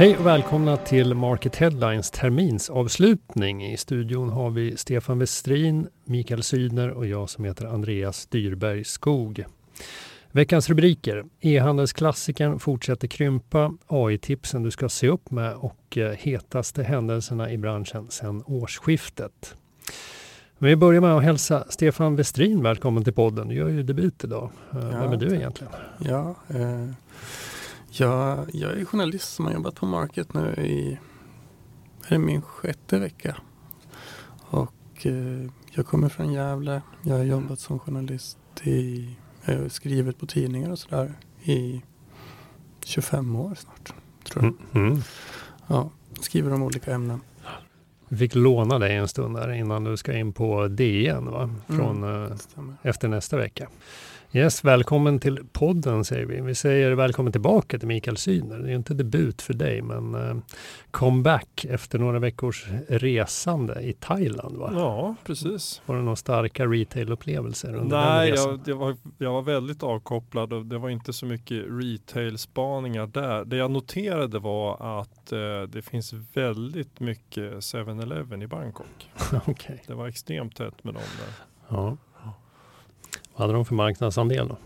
Hej och välkomna till Market Headlines terminsavslutning. I studion har vi Stefan Westrin, Mikael Sydner och jag som heter Andreas Dyrberg Skog. Veckans rubriker. E-handelsklassikern fortsätter krympa, AI-tipsen du ska se upp med och eh, hetaste händelserna i branschen sedan årsskiftet. Men vi börjar med att hälsa Stefan Westrin välkommen till podden. Du gör ju debut idag. Eh, ja, Vem är du egentligen? Ja, eh, jag, jag är journalist som har jobbat på Market nu i är det min sjätte vecka. Och eh, jag kommer från Gävle. Jag har jobbat som journalist i, har skrivit på tidningar och sådär i 25 år snart. Tror jag. Mm, mm. Ja, skriver om olika ämnen. Vi fick låna dig en stund där innan du ska in på DN va? Mm, Från, mm, efter nästa vecka. Yes, välkommen till podden säger vi. Vi säger välkommen tillbaka till Mikael Syner. Det är inte debut för dig, men uh, comeback efter några veckors resande i Thailand va? Ja, precis. Var det några starka retail-upplevelser under Nej, den resan? jag, var, jag var väldigt avkopplad och det var inte så mycket retail-spaningar där. Det jag noterade var att uh, det finns väldigt mycket 7-Eleven i Bangkok. okay. Det var extremt tätt med dem där. Ja. Vad hade de för marknadsandel då?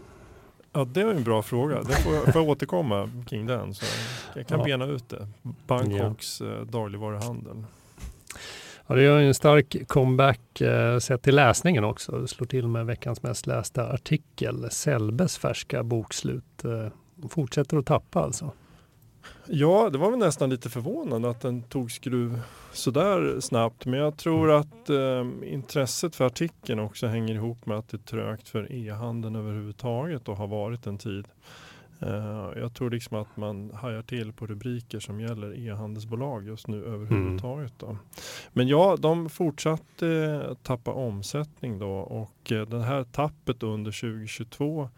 Ja, det är en bra fråga. Det får jag, får jag återkomma kring den. Så jag kan ja. bena ut det. Bangkoks ja. Eh, dagligvaruhandel. Ja, det gör en stark comeback eh, sett till läsningen också. Det slår till med veckans mest lästa artikel. Sellbes färska bokslut. Eh, fortsätter att tappa alltså. Ja, det var väl nästan lite förvånande att den tog skruv sådär snabbt. Men jag tror mm. att eh, intresset för artikeln också hänger ihop med att det är trögt för e-handeln överhuvudtaget och har varit en tid. Eh, jag tror liksom att man hajar till på rubriker som gäller e-handelsbolag just nu överhuvudtaget. Då. Men ja, de fortsatte tappa omsättning då och eh, det här tappet under 2022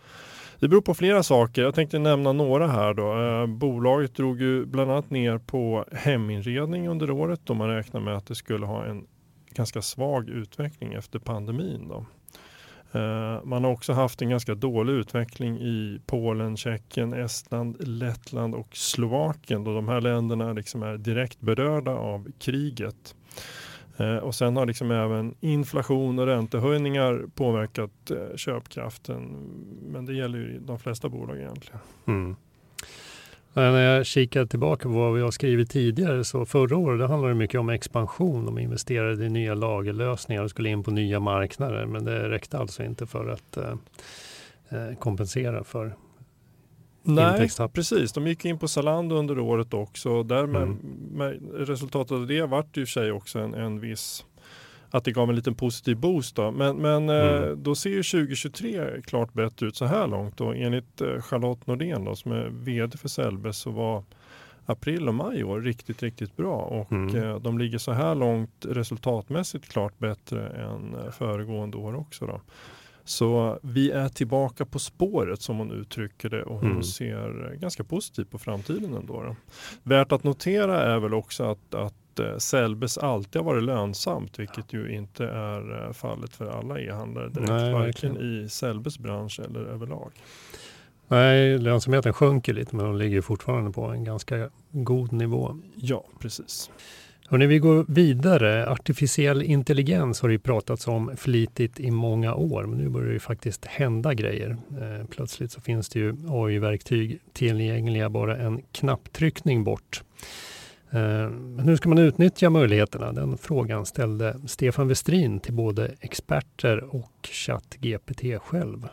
det beror på flera saker. Jag tänkte nämna några här då. Eh, bolaget drog ju bland annat ner på heminredning under året då man räknar med att det skulle ha en ganska svag utveckling efter pandemin. Då. Eh, man har också haft en ganska dålig utveckling i Polen, Tjeckien, Estland, Lettland och Slovakien då de här länderna liksom är direkt berörda av kriget. Eh, och sen har liksom även inflation och räntehöjningar påverkat eh, köpkraften. Men det gäller ju de flesta bolag egentligen. Mm. När jag kikar tillbaka på vad vi har skrivit tidigare så förra året det handlade det mycket om expansion. De investerade i nya lagerlösningar och skulle in på nya marknader. Men det räckte alltså inte för att eh, eh kompensera för Nej, precis. De gick in på Zalando under året också. Därmed, mm. med resultatet av det vart i sig också en, en viss att det gav en liten positiv boost. Då. Men, men eh, mm. då ser ju 2023 klart bättre ut så här långt. Och enligt eh, Charlotte Nordén då, som är vd för Sellbes så var april och maj i år riktigt, riktigt bra. Och mm. eh, de ligger så här långt resultatmässigt klart bättre än föregående år också. Då. Så vi är tillbaka på spåret som hon uttrycker det och hon mm. ser ganska positivt på framtiden ändå. Då. Värt att notera är väl också att, att eh, Sellbes alltid har varit lönsamt, vilket ju inte är eh, fallet för alla e-handlare direkt, Nej, varken i Sellbes bransch eller överlag. Nej, lönsamheten sjunker lite men de ligger fortfarande på en ganska god nivå. Ja, precis. Hörrni, vi går vidare. Artificiell intelligens har det ju pratats om flitigt i många år, men nu börjar det ju faktiskt hända grejer. Eh, plötsligt så finns det ju AI-verktyg tillgängliga bara en knapptryckning bort. Eh, men hur ska man utnyttja möjligheterna? Den frågan ställde Stefan Westrin till både experter och ChatGPT själv.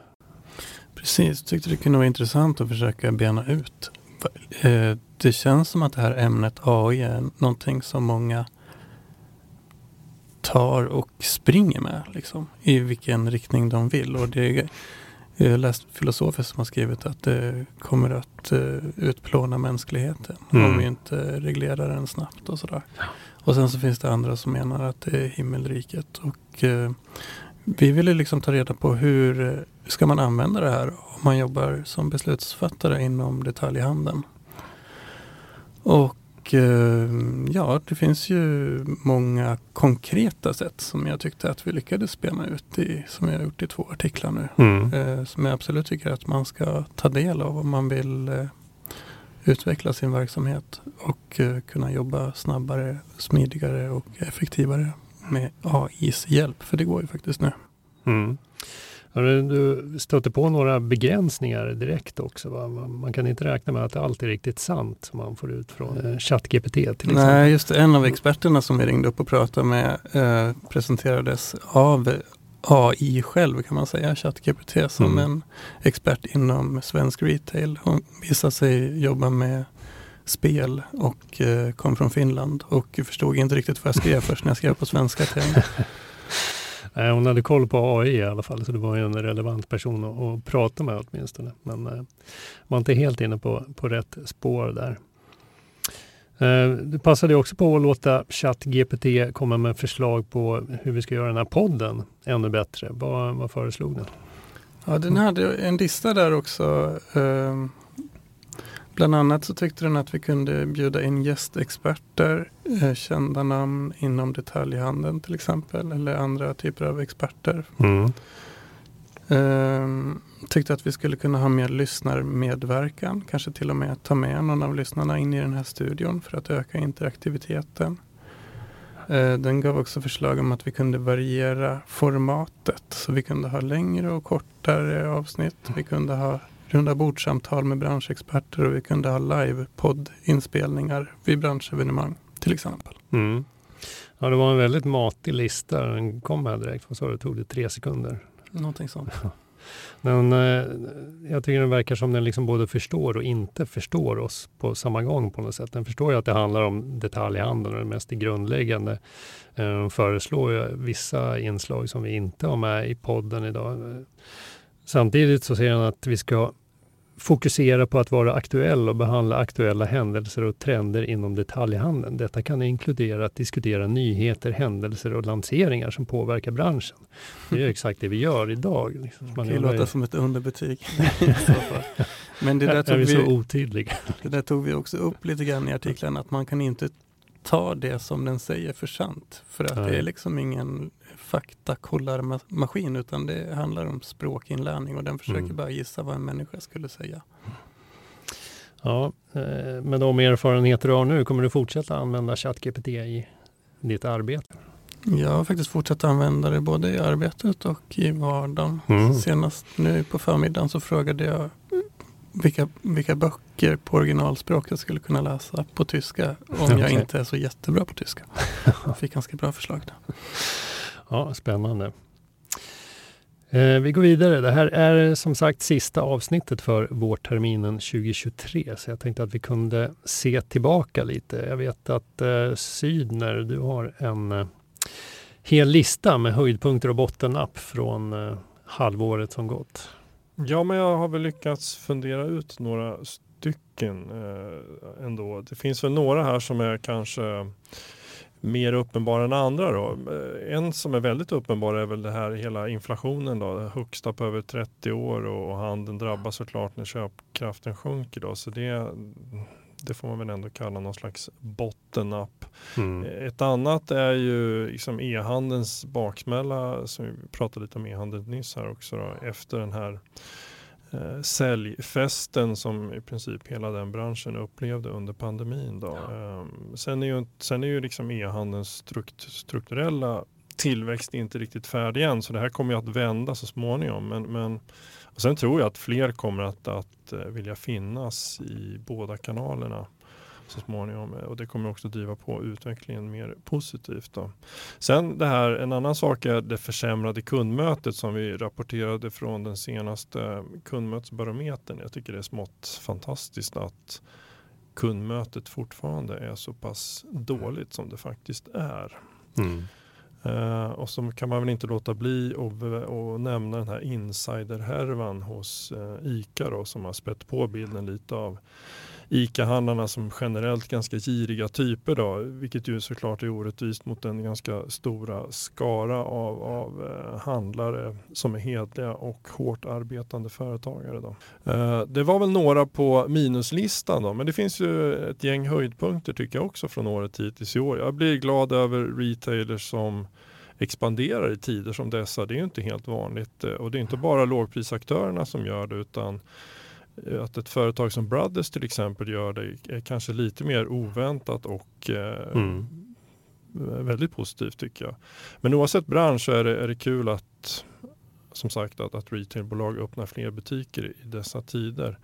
Precis, tyckte det kunde vara intressant att försöka bena ut det känns som att det här ämnet AI är någonting som många tar och springer med liksom, i vilken riktning de vill. Och det är, jag har läst filosofer som har skrivit att det kommer att uh, utplåna mänskligheten mm. om vi inte reglerar den snabbt och sådär. Och sen så finns det andra som menar att det är himmelriket. Och uh, vi ville liksom ta reda på hur ska man använda det här om man jobbar som beslutsfattare inom detaljhandeln. Och eh, ja, det finns ju många konkreta sätt som jag tyckte att vi lyckades spela ut i, som jag har gjort i två artiklar nu. Mm. Eh, som jag absolut tycker att man ska ta del av om man vill eh, utveckla sin verksamhet och kunna jobba snabbare, smidigare och effektivare med AIs hjälp. För det går ju faktiskt nu. Mm. Du stöter på några begränsningar direkt också. Va? Man kan inte räkna med att allt är riktigt sant som man får ut från eh, ChatGPT till exempel. Nej, just det. En av experterna som vi ringde upp och pratade med eh, presenterades av AI själv kan man säga, ChatGPT som mm. en expert inom svensk retail. Hon visade sig jobba med spel och eh, kom från Finland och förstod inte riktigt vad jag skrev först när jag skrev på svenska till henne. Nej, hon hade koll på AI i alla fall, så det var ju en relevant person att, att prata med åtminstone. Men eh, var inte helt inne på, på rätt spår där. Eh, du passade också på att låta ChatGPT komma med förslag på hur vi ska göra den här podden ännu bättre. Vad, vad föreslog den? Ja, den hade en lista där också. Eh, Bland annat så tyckte den att vi kunde bjuda in gästexperter, eh, kända namn inom detaljhandeln till exempel, eller andra typer av experter. Mm. Eh, tyckte att vi skulle kunna ha mer lyssnarmedverkan, kanske till och med ta med någon av lyssnarna in i den här studion för att öka interaktiviteten. Eh, den gav också förslag om att vi kunde variera formatet, så vi kunde ha längre och kortare avsnitt. Vi kunde ha runda bordsamtal med branschexperter och vi kunde ha live-poddinspelningar vid branschevenemang till exempel. Mm. Ja, det var en väldigt matig lista. Den kom här direkt. Vad sa du? Tog det tre sekunder? Någonting sånt. Men eh, jag tycker den verkar som den liksom både förstår och inte förstår oss på samma gång på något sätt. Den förstår ju att det handlar om detaljhandeln och det mest grundläggande. Eh, föreslår ju vissa inslag som vi inte har med i podden idag. Samtidigt så säger han att vi ska fokusera på att vara aktuell och behandla aktuella händelser och trender inom detaljhandeln. Detta kan inkludera att diskutera nyheter, händelser och lanseringar som påverkar branschen. Det är exakt det vi gör idag. Liksom. Det kan låta som ett underbetyg. Men det där tog vi, vi så otydliga? Det där tog vi också upp lite grann i artikeln, att man kan inte ta det som den säger för sant. För att Nej. det är liksom ingen faktakollarmaskin utan det handlar om språkinlärning och den försöker mm. bara gissa vad en människa skulle säga. Ja, eh, med de erfarenheter du har nu, kommer du fortsätta använda ChatGPT i ditt arbete? Jag har faktiskt fortsatt använda det både i arbetet och i vardagen. Mm. Senast nu på förmiddagen så frågade jag vilka, vilka böcker på originalspråk jag skulle kunna läsa på tyska om okay. jag inte är så jättebra på tyska. Jag fick ganska bra förslag där. Ja, spännande. Eh, vi går vidare. Det här är som sagt sista avsnittet för vårterminen 2023, så jag tänkte att vi kunde se tillbaka lite. Jag vet att eh, Sydner, du har en eh, hel lista med höjdpunkter och bottennapp från eh, halvåret som gått. Ja, men jag har väl lyckats fundera ut några stycken eh, ändå. Det finns väl några här som är kanske mer uppenbara än andra. Då. Eh, en som är väldigt uppenbar är väl det här hela inflationen då, högsta på över 30 år och, handeln drabbas såklart när köpkraften sjunker. Då. Så det, det får man väl ändå kalla någon slags bottennapp. Mm. Ett annat är ju liksom e-handelns baksmälla, som vi pratade lite om e-handeln nyss här också, då, efter den här eh, säljfesten som i princip hela den branschen upplevde under pandemin. Då. Ja. Um, sen är ju, sen är ju liksom e-handelns strukt, strukturella tillväxt inte riktigt färdig än, så det här kommer ju att vända så småningom. Men, men och sen tror jag att fler kommer att, att eh, vilja finnas i båda kanalerna så småningom och det kommer också driva på utvecklingen mer positivt. Då. Sen det här, en annan sak är det försämrade kundmötet som vi rapporterade från den senaste kundmötesbarometern. Jag tycker det är smått fantastiskt att kundmötet fortfarande är så pass dåligt som det faktiskt är. Mm. Uh, och så kan man väl inte låta bli att nämna den här insiderhärvan hos uh, ICA då, som har spett på bilden lite av ICA-handlarna som generellt ganska giriga typer då, vilket ju såklart är orättvist mot den ganska stora skara av, av eh, handlare som är hedliga och hårt arbetande företagare. Då. Eh, det var väl några på minuslistan då, men det finns ju ett gäng höjdpunkter tycker jag också från året hittills i år. Jag blir glad över retailers som expanderar i tider som dessa. Det är ju inte helt vanligt eh, och det är inte bara lågprisaktörerna som gör det utan att ett företag som Brothers till exempel gör det är kanske lite mer oväntat och eh, mm. väldigt positivt tycker jag. Men oavsett bransch är det, är det kul att som sagt att, att retailbolag öppnar fler butiker i dessa tider.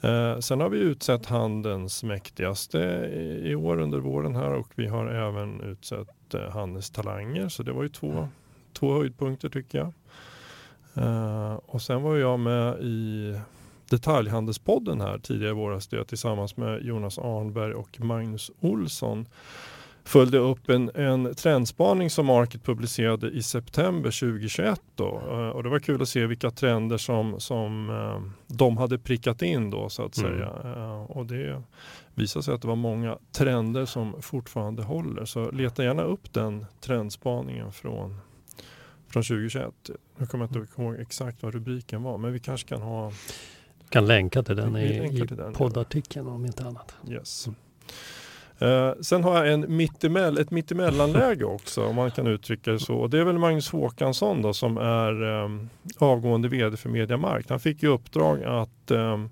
Eh, sen har vi utsett handelns mäktigaste i, i, år under våren här och vi har även utsett eh, handelns talanger så det var ju två, två höjdpunkter tycker jag. Eh, och sen var jag med i Detaljhandelspodden här tidigare i våras där jag tillsammans med Jonas Arnberg och Magnus Olsson följde upp en, en trendspaning som Market publicerade i september 2021. Då. Eh, och det var kul att se vilka trender som, som uh, de hade prickat in då så att mm. säga. Uh, och det visade sig att det var många trender som fortfarande håller. Så leta gärna upp den trendspaningen från, från 2021. Nu kommer jag inte ihåg exakt vad rubriken var men vi kanske kan ha kan länka till den i, i poddartikeln om inte annat. Yes. Uh, sen har jag en mittemell, ett mittemellanläge också om man kan uttrycka det så. Det är väl Magnus Håkansson då, som är um, avgående vd för Mediamarkt. Han fick i uppdrag att um,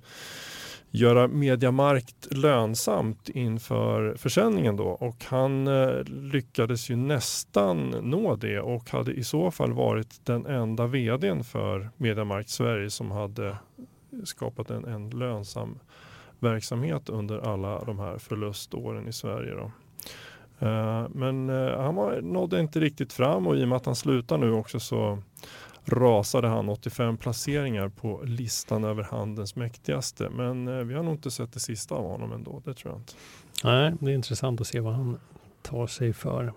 göra Mediamarkt lönsamt inför försäljningen då och han uh, lyckades ju nästan nå det och hade i så fall varit den enda vdn för Mediamarkt Sverige som hade skapat en, en lönsam verksamhet under alla de här förluståren i Sverige. Då. Eh, men eh, han var, nådde inte riktigt fram och i och med att han slutar nu också så rasade han 85 placeringar på listan över handelns mäktigaste. Men eh, vi har nog inte sett det sista av honom ändå, det tror jag inte. Nej, det är intressant att se vad han tar sig för.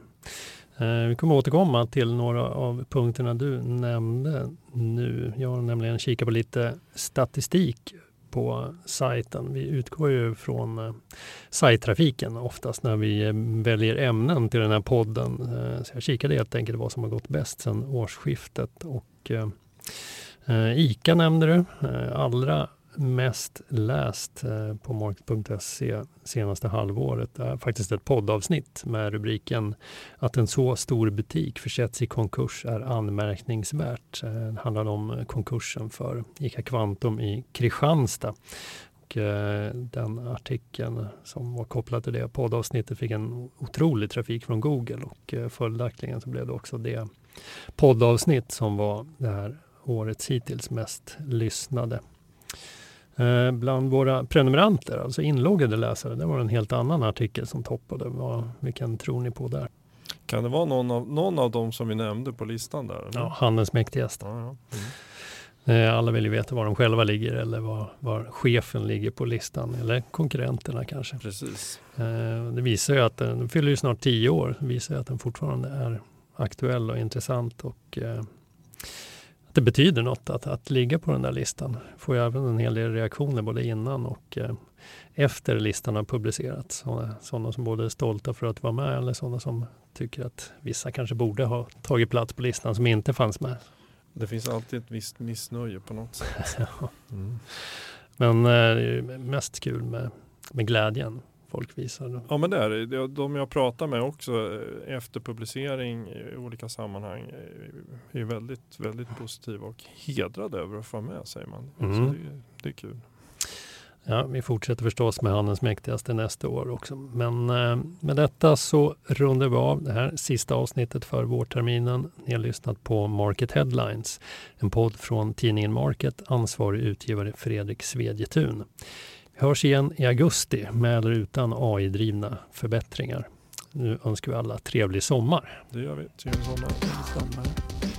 Eh, vi kommer återkomma till några av punkterna du nämnde nu. Jag har nämligen kikat på lite statistik på sajten. Vi utgår ju från eh, sajttrafiken oftast när vi eh, väljer ämnen till den här podden. Så jag kikade helt enkelt vad som har gått bäst sedan årsskiftet. Och, ICA nämnde du. allra mest läst eh, på market.se senaste halvåret är faktiskt ett poddavsnitt med rubriken att en så stor butik försätts i konkurs är anmärkningsvärt. Eh, det handlar om konkursen för ICA Kvantum i Kristianstad. Och eh, den artikeln som var kopplad till det poddavsnittet fick en otrolig trafik från Google och följaktligen så blev det också det poddavsnitt som var det här årets hittills mest lyssnade. Eh, bland våra prenumeranter, alltså inloggade läsare, det var en helt annan artikel som toppade. Vad, vilken tror ni på där? Kan det vara någon av, någon av dem som vi nämnde på listan där? Eller? Ja, handelns mäktigaste. Ja, ja. Mm. Eh, alla vill ju veta var de själva ligger eller var, var, chefen ligger på listan eller konkurrenterna kanske. Precis. Eh, det visar ju att den fyller ju snart tio år. Det visar ju att den fortfarande är aktuell och intressant och det betyder något att, att ligga på den där listan. Får ju även en hel del reaktioner både innan och eh, efter listan har publicerats. Sådana som både är stolta för att vara med eller sådana som tycker att vissa kanske borde ha tagit plats på listan som inte fanns med. Det finns alltid ett visst missnöje på något sätt. ja. mm. Men eh, det är mest kul med, med glädjen folk visar. Ja men det är det. De jag pratar med också eh, efter publicering i olika sammanhang eh, är väldigt, väldigt positiva och hedrade över att få med säger man. Mm. Så det, det, är kul. Ja, vi fortsätter förstås med Handels mäktigaste nästa år också. Men eh, med detta så rundar vi av det här sista avsnittet för vårterminen. Ni har lyssnat på Market Headlines, en podd från tidningen Market, ansvarig utgivare Fredrik Svedjetun hörs igen i augusti med eller utan AI-drivna förbättringar. Nu önskar vi alla trevlig sommar. Det gör vi. Trevlig sommar. Trevlig sommar.